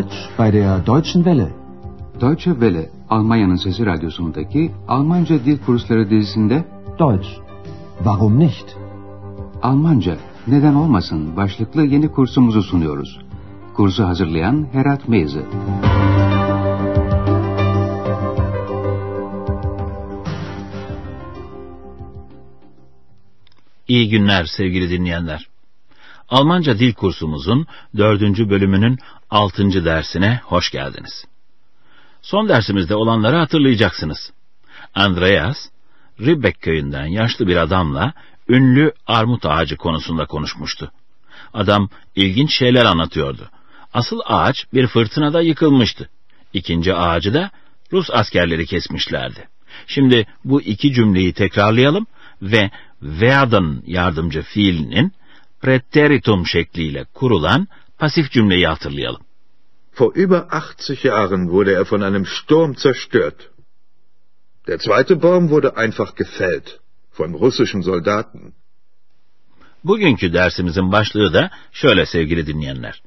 Deutsch bei der Deutschen Welle. Deutsche Welle, Almanya'nın Sesi Radyosu'ndaki Almanca Dil Kursları dizisinde Deutsch. Warum nicht? Almanca, neden olmasın başlıklı yeni kursumuzu sunuyoruz. Kursu hazırlayan Herat Meyzi. İyi günler sevgili dinleyenler. Almanca dil kursumuzun dördüncü bölümünün altıncı dersine hoş geldiniz. Son dersimizde olanları hatırlayacaksınız. Andreas, Ribbeck köyünden yaşlı bir adamla ünlü armut ağacı konusunda konuşmuştu. Adam ilginç şeyler anlatıyordu. Asıl ağaç bir fırtınada yıkılmıştı. İkinci ağacı da Rus askerleri kesmişlerdi. Şimdi bu iki cümleyi tekrarlayalım ve werden yardımcı fiilinin preteritum şekliyle kurulan pasif cümleyi hatırlayalım. Vor über 80 Jahren wurde er von einem Sturm zerstört. Der zweite Baum wurde einfach gefällt von russischen Soldaten. Bugünkü dersimizin başlığı da şöyle sevgili dinleyenler.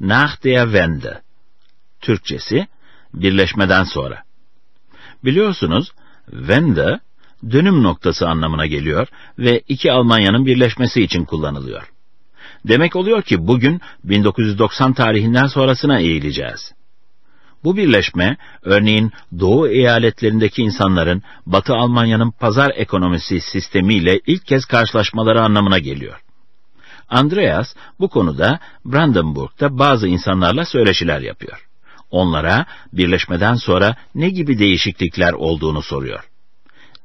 Nach der Wende. Türkçesi birleşmeden sonra. Biliyorsunuz Wende dönüm noktası anlamına geliyor ve iki Almanya'nın birleşmesi için kullanılıyor. Demek oluyor ki bugün 1990 tarihinden sonrasına eğileceğiz. Bu birleşme, örneğin Doğu eyaletlerindeki insanların Batı Almanya'nın pazar ekonomisi sistemiyle ilk kez karşılaşmaları anlamına geliyor. Andreas bu konuda Brandenburg'da bazı insanlarla söyleşiler yapıyor. Onlara birleşmeden sonra ne gibi değişiklikler olduğunu soruyor.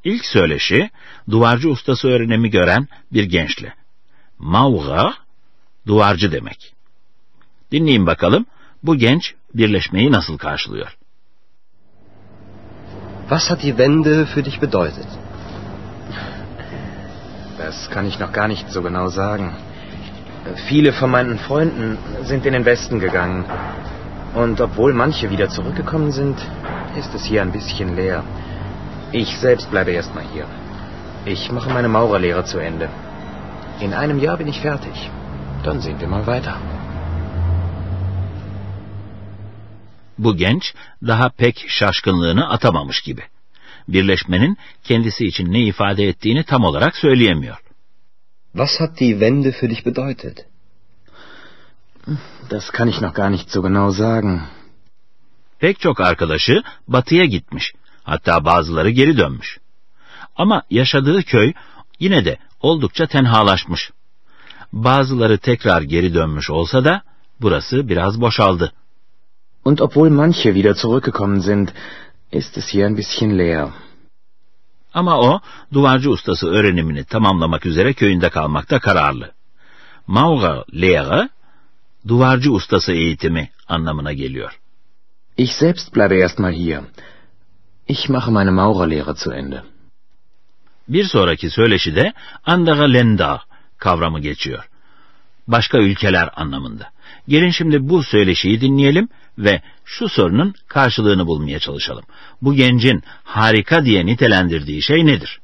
İlk söyleşi duvarcı ustası öğrenimi gören bir gençle. Maurer, duvarcı demek. Dinleyin bakalım bu genç birleşmeyi nasıl karşılıyor? Was hat die Wende für dich bedeutet? Das kann ich noch gar nicht so genau sagen. Viele von meinen Freunden sind in den Westen gegangen. Und obwohl manche wieder zurückgekommen sind, ist es hier ein bisschen leer. Ich selbst bleibe erstmal hier. Ich mache meine Maurerlehre zu Ende. In einem Jahr bin ich fertig. Dann sehen wir mal weiter. Bu genç daha pek şaşkınlığını atamamış gibi. Birleşmenin kendisi için ne ifade ettiğini tam olarak söyleyemiyor. Was hat die Wende für dich bedeutet? Das kann ich noch gar nicht so genau sagen. Pek çok arkadaşı batıya gitmiş. Hatta bazıları geri dönmüş. Ama yaşadığı köy yine de oldukça tenhalaşmış. Bazıları tekrar geri dönmüş olsa da burası biraz boşaldı. Und obwohl manche wieder zurückgekommen sind, ist es hier ein bisschen leer. Ama o duvarcı ustası öğrenimini tamamlamak üzere köyünde kalmakta kararlı. Maurer Lehre, duvarcı ustası eğitimi anlamına geliyor. Ich selbst bleibe erstmal hier. Ich mache meine Maurerlehre zu Ende. Bir sonraki söyleşide andere Länder kavramı geçiyor. Başka ülkeler anlamında. Gelin şimdi bu söyleşiyi dinleyelim ve şu sorunun karşılığını bulmaya çalışalım. Bu gencin harika diye nitelendirdiği şey nedir?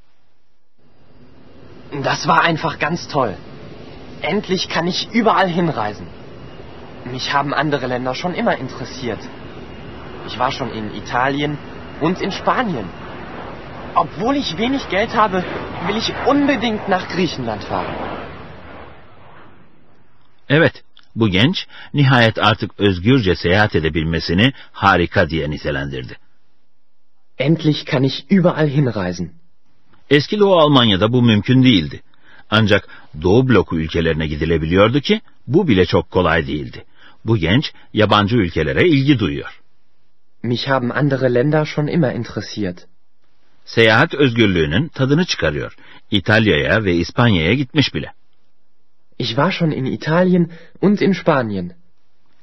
Das war einfach ganz toll. Endlich kann ich überall hinreisen. Mich haben andere Länder schon immer interessiert. Ich war schon in Italien und in Spanien. Obwohl ich wenig Geld habe, will ich unbedingt nach Griechenland fahren. Evet, bu genç nihayet artık özgürce seyahat edebilmesini harika diye nitelendirdi. Endlich kann ich überall hinreisen. Eski Doğu Almanya'da bu mümkün değildi. Ancak Doğu bloku ülkelerine gidilebiliyordu ki bu bile çok kolay değildi. Bu genç yabancı ülkelere ilgi duyuyor. Mich haben andere Länder schon immer interessiert. Seyahat özgürlüğünün tadını çıkarıyor. İtalya'ya ve İspanya'ya gitmiş bile. Ich war schon in Italien und in Spanien.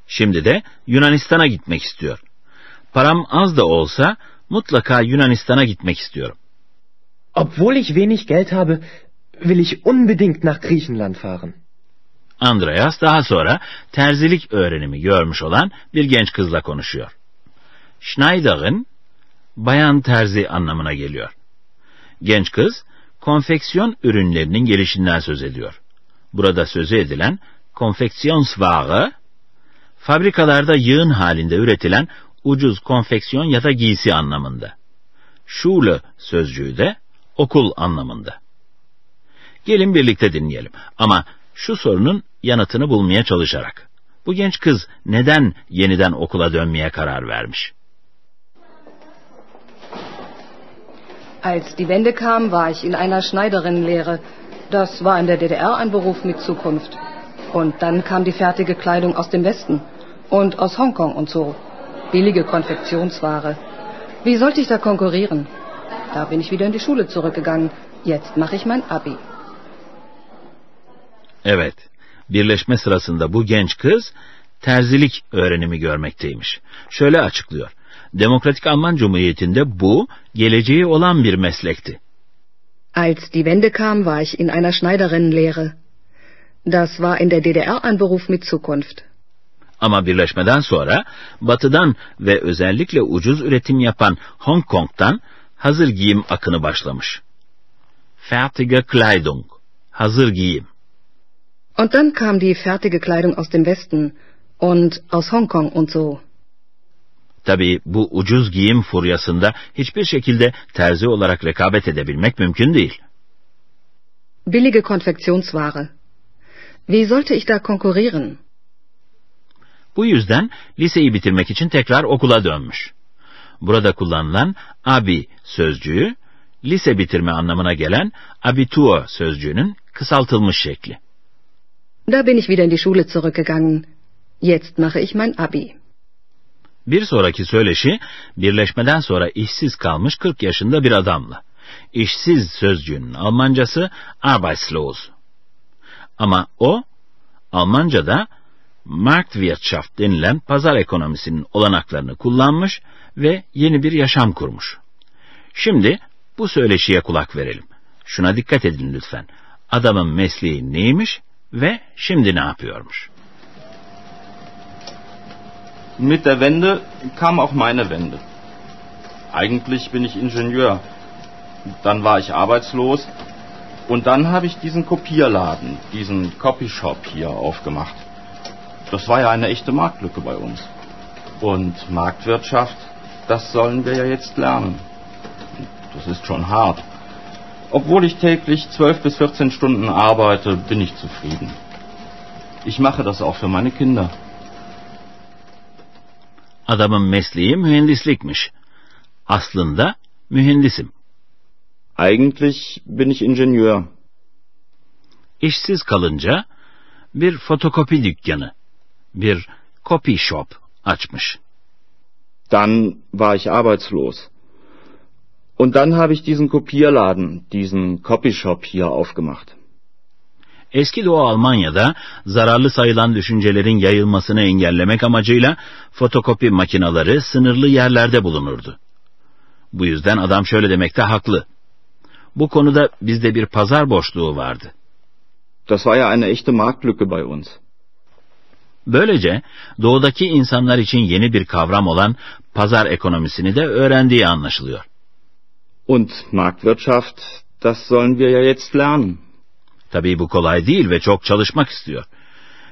Şimdi de Yunanistan'a gitmek istiyor. Param az da olsa mutlaka Yunanistan'a gitmek istiyorum. Obwohl ich wenig Geld habe, will ich unbedingt nach Griechenland fahren. Andreas daha sonra terzilik öğrenimi görmüş olan bir genç kızla konuşuyor. Schneider'in bayan terzi anlamına geliyor. Genç kız konfeksiyon ürünlerinin gelişinden söz ediyor. Burada sözü edilen konfeksiyonsware Fabrikalarda yığın halinde üretilen ucuz konfeksiyon ya da giysi anlamında. Schule sözcüğü de okul anlamında. Gelin birlikte dinleyelim ama şu sorunun yanıtını bulmaya çalışarak. Bu genç kız neden yeniden okula dönmeye karar vermiş? Als die Wende kam, war ich in einer Schneiderinnenlehre. Das war in der DDR ein Beruf mit Zukunft. Und dann kam die fertige Kleidung aus dem Westen und aus Hongkong und so. Billige Konfektionsware. Wie sollte ich da konkurrieren? Da bin ich wieder in die Schule zurückgegangen. Jetzt mache ich mein Abi. Evet, birleşme sırasında bu genç kız terzilik öğrenimi görmekteymiş. Şöyle açıklıyor. Demokratik Alman Cumhuriyeti'nde bu geleceği olan bir meslekti. Als die Wende kam, war ich in einer Schneiderinnenlehre. Das war in der DDR ein Beruf mit Zukunft. Ama birleşmeden sonra batıdan ve özellikle ucuz üretim yapan Hong Kong'dan hazır giyim akını başlamış. Fertige Kleidung, hazır giyim. Und dann kam die fertige Kleidung aus dem Westen und aus Hongkong und so. Tabii bu ucuz giyim furyasında hiçbir şekilde terzi olarak rekabet edebilmek mümkün değil. Billige Konfektionsware. Wie sollte ich da konkurrieren? Bu yüzden liseyi bitirmek için tekrar okula dönmüş. Burada kullanılan abi sözcüğü, lise bitirme anlamına gelen abitur sözcüğünün kısaltılmış şekli. Da bin ich wieder in die Schule zurückgegangen. Jetzt mache ich mein Abi. Bir sonraki söyleşi, birleşmeden sonra işsiz kalmış 40 yaşında bir adamla. İşsiz sözcüğünün Almancası Arbeitslos. Ama o, Almanca'da Marktwirtschaft denilen pazar ekonomisinin olanaklarını kullanmış ve yeni bir yaşam kurmuş. Şimdi bu söyleşiye kulak verelim. Şuna dikkat edin lütfen. Adamın mesleği neymiş ve şimdi ne yapıyormuş? Mit der Wende kam auch meine Wende. Eigentlich bin ich Ingenieur. Dann war ich arbeitslos und dann habe ich diesen Kopierladen, diesen Copyshop hier aufgemacht. Das war ja eine echte Marktlücke bei uns. Und Marktwirtschaft, das sollen wir ja jetzt lernen. Das ist schon hart. Obwohl ich täglich 12 bis 14 Stunden arbeite, bin ich zufrieden. Ich mache das auch für meine Kinder. Adamın mesleği mühendislikmiş. Aslında mühendisim. Eigentlich bin ich Ingenieur. İşsiz kalınca bir fotokopi dükkanı, bir copy shop açmış. Dann war ich arbeitslos. Und dann habe ich diesen Kopierladen, diesen Copyshop hier aufgemacht. Eski Doğu Almanya'da zararlı sayılan düşüncelerin yayılmasını engellemek amacıyla fotokopi makineleri sınırlı yerlerde bulunurdu. Bu yüzden adam şöyle demekte haklı. Bu konuda bizde bir pazar boşluğu vardı. Das war ja eine echte Marktlücke bei uns. Böylece doğudaki insanlar için yeni bir kavram olan pazar ekonomisini de öğrendiği anlaşılıyor. Und Marktwirtschaft, das sollen wir ja jetzt lernen. Tabii bu kolay değil ve çok çalışmak istiyor.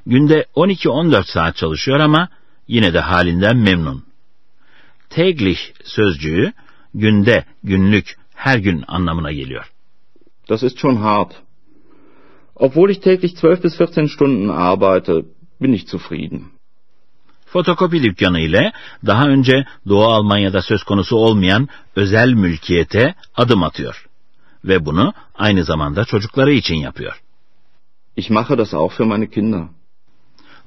Günde 12-14 saat çalışıyor ama yine de halinden memnun. Täglich sözcüğü günde, günlük, her gün anlamına geliyor. Das ist schon hart. Obwohl ich täglich 12 bis 14 Stunden arbeite, bin ich zufrieden. Fotokopi dükkanı ile daha önce Doğu Almanya'da söz konusu olmayan özel mülkiyete adım atıyor. Ve bunu aynı zamanda çocukları için yapıyor. Ich mache das auch für meine Kinder.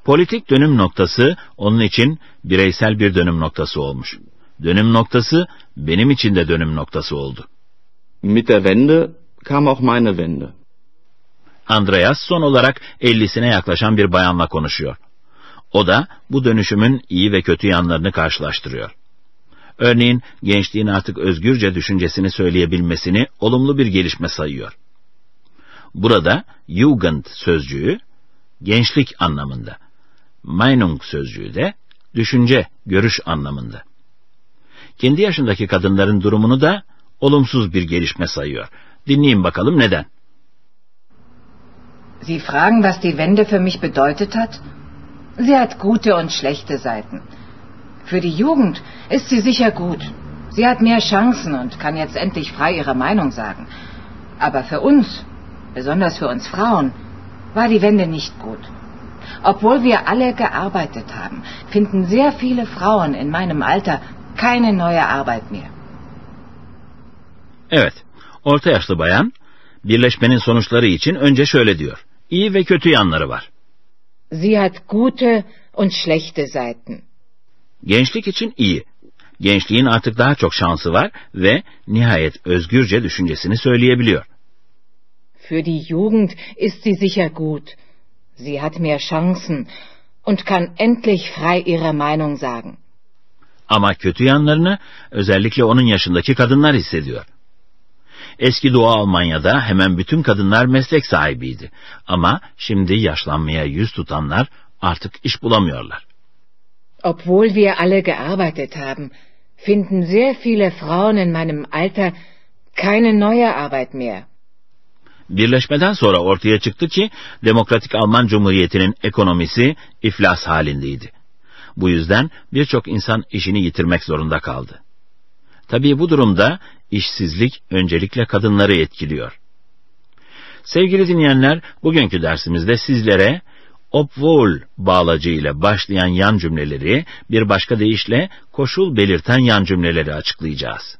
Politik dönüm noktası onun için bireysel bir dönüm noktası olmuş. Dönüm noktası benim için de dönüm noktası oldu. Mit der Wende kam auch meine Wende. Andreas son olarak 50'sine yaklaşan bir bayanla konuşuyor. O da bu dönüşümün iyi ve kötü yanlarını karşılaştırıyor. Örneğin gençliğin artık özgürce düşüncesini söyleyebilmesini olumlu bir gelişme sayıyor. Burada Jugend sözcüğü gençlik anlamında. Meinung sözcüğü de düşünce, görüş anlamında. Kendi yaşındaki kadınların durumunu da olumsuz bir gelişme sayıyor. Dinleyin bakalım neden? Sie fragen, was die Wende für mich bedeutet hat? Sie hat gute und schlechte Seiten. Für die Jugend ist sie sicher gut. Sie hat mehr Chancen und kann jetzt endlich frei ihre Meinung sagen. Aber für uns, besonders für uns Frauen, war die Wende nicht gut. Obwohl wir alle gearbeitet haben, finden sehr viele Frauen in meinem Alter keine neue Arbeit mehr. Evet, orta yaşlı bayan birleşmenin sonuçları için önce şöyle diyor. İyi ve kötü yanları var. Sie hat gute und schlechte Seiten. Gençlik için iyi. Gençliğin artık daha çok şansı var ve nihayet özgürce düşüncesini söyleyebiliyor. Für die Jugend ist sie sicher gut. Sie hat mehr Chancen und kann endlich frei ihre Meinung sagen. Ama kötü yanlarını özellikle onun yaşındaki kadınlar hissediyor. Eski Doğu Almanya'da hemen bütün kadınlar meslek sahibiydi. Ama şimdi yaşlanmaya yüz tutanlar artık iş bulamıyorlar. Obwohl wir alle gearbeitet haben, finden sehr viele Frauen in meinem Alter keine neue Arbeit mehr. Birleşmeden sonra ortaya çıktı ki Demokratik Alman Cumhuriyeti'nin ekonomisi iflas halindeydi. Bu yüzden birçok insan işini yitirmek zorunda kaldı. Tabii bu durumda işsizlik öncelikle kadınları etkiliyor. Sevgili dinleyenler, bugünkü dersimizde sizlere obwohl bağlacı ile başlayan yan cümleleri, bir başka deyişle koşul belirten yan cümleleri açıklayacağız.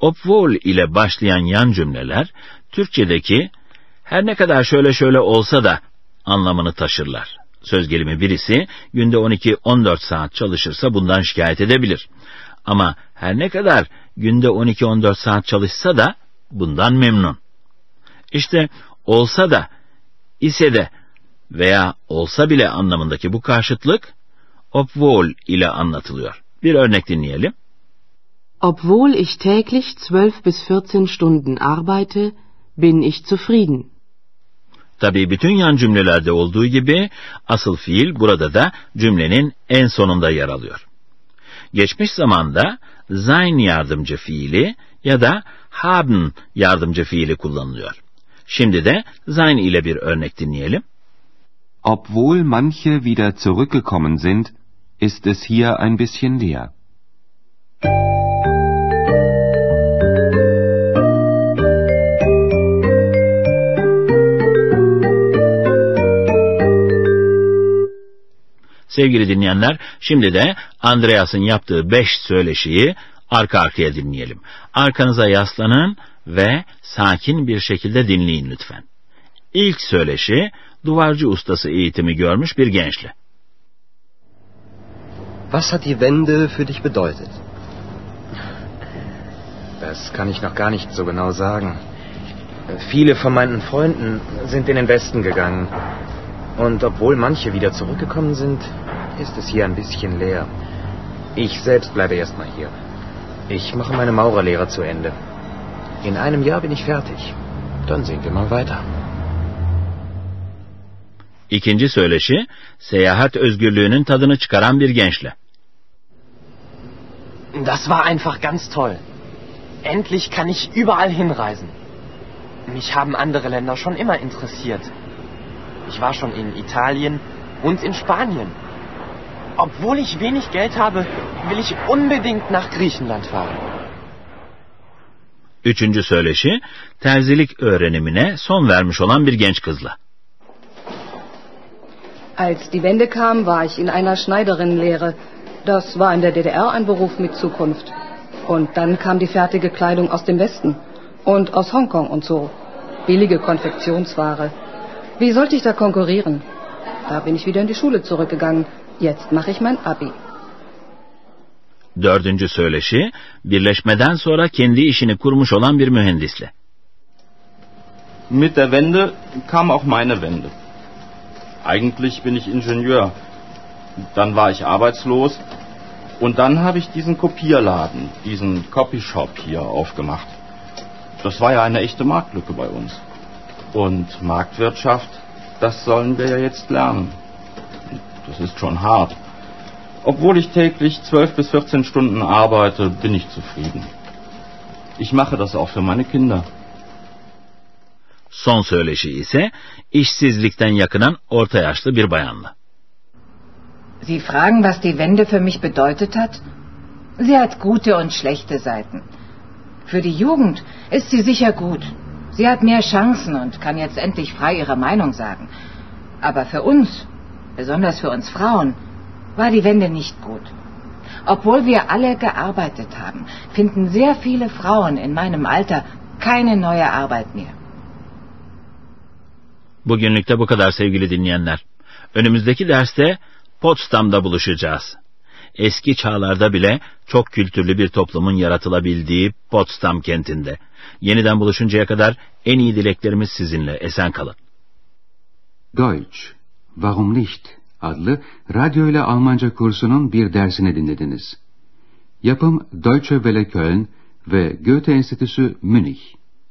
Obwohl ile başlayan yan cümleler, Türkçedeki her ne kadar şöyle şöyle olsa da anlamını taşırlar. Söz gelimi birisi günde 12-14 saat çalışırsa bundan şikayet edebilir. Ama her ne kadar günde 12-14 saat çalışsa da bundan memnun. İşte olsa da, ise de veya olsa bile anlamındaki bu karşıtlık obwohl ile anlatılıyor. Bir örnek dinleyelim. Obwohl ich täglich 12 bis 14 Stunden arbeite, bin ich zufrieden. Tabii bütün yan cümlelerde olduğu gibi asıl fiil burada da cümlenin en sonunda yer alıyor. Geçmiş zamanda sein yardımcı fiili ya da haben yardımcı fiili kullanılıyor. Şimdi de sein ile bir örnek dinleyelim. Obwohl manche wieder zurückgekommen sind, ist es hier ein bisschen leer. Sevgili dinleyenler, şimdi de Andreas'ın yaptığı beş söyleşiyi arka arkaya dinleyelim. Arkanıza yaslanın ve sakin bir şekilde dinleyin lütfen. İlk söyleşi, duvarcı ustası eğitimi görmüş bir gençle. Was hat die Wende für dich bedeutet? Das kann ich noch gar nicht so genau sagen. Viele von meinen Freunden sind in den Westen gegangen. Und obwohl manche wieder zurückgekommen sind, ist es hier ein bisschen leer. Ich selbst bleibe erstmal hier. Ich mache meine Maurerlehre zu Ende. In einem Jahr bin ich fertig. Dann sehen wir mal weiter. İkinci söyleşi, seyahat özgürlüğünün tadını çıkaran bir gençle. Das war einfach ganz toll. Endlich kann ich überall hinreisen. Mich haben andere Länder schon immer interessiert. Ich war schon in Italien und in Spanien. Obwohl ich wenig Geld habe, will ich unbedingt nach Griechenland fahren. Üçüncü söyleşi, terzilik öğrenimine son vermiş olan bir genç kızla. Als die Wende kam, war ich in einer Schneiderinnenlehre. Das war in der DDR ein Beruf mit Zukunft. Und dann kam die fertige Kleidung aus dem Westen und aus Hongkong und so. Billige Konfektionsware. Wie sollte ich da konkurrieren? Da bin ich wieder in die Schule zurückgegangen. Jetzt mache ich mein Abi. Dördüncü söyleşi, birleşmeden sonra kendi işini kurmuş olan bir mühendisle. Mit der Wende kam auch meine Wende. Eigentlich bin ich Ingenieur. Dann war ich arbeitslos und dann habe ich diesen Kopierladen, diesen Copyshop hier aufgemacht. Das war ja eine echte Marktlücke bei uns. Und Marktwirtschaft, das sollen wir ja jetzt lernen. Das ist schon hart. Obwohl ich täglich 12 bis 14 Stunden arbeite, bin ich zufrieden. Ich mache das auch für meine Kinder. Son söyleşi ise işsizlikten yakınan orta yaşlı bir bayanla. Sie fragen, was die Wende für mich bedeutet hat? Sie hat gute und schlechte Seiten. Für die Jugend ist sie sicher gut. Sie hat mehr Chancen und kann jetzt endlich frei ihre Meinung sagen. Aber für uns, besonders für uns Frauen, war die Wende nicht gut. Obwohl wir alle gearbeitet haben, finden sehr viele Frauen in meinem Alter keine neue Arbeit mehr. Bugünlük bu kadar sevgili dinleyenler. Önümüzdeki derste Potsdam'da buluşacağız. Eski çağlarda bile çok kültürlü bir toplumun yaratılabildiği Potsdam kentinde. Yeniden buluşuncaya kadar en iyi dileklerimiz sizinle. Esen kalın. Deutsch, Warum nicht? adlı radyo ile Almanca kursunun bir dersini dinlediniz. Yapım Deutsche Welle Köln ve Goethe Enstitüsü Münih.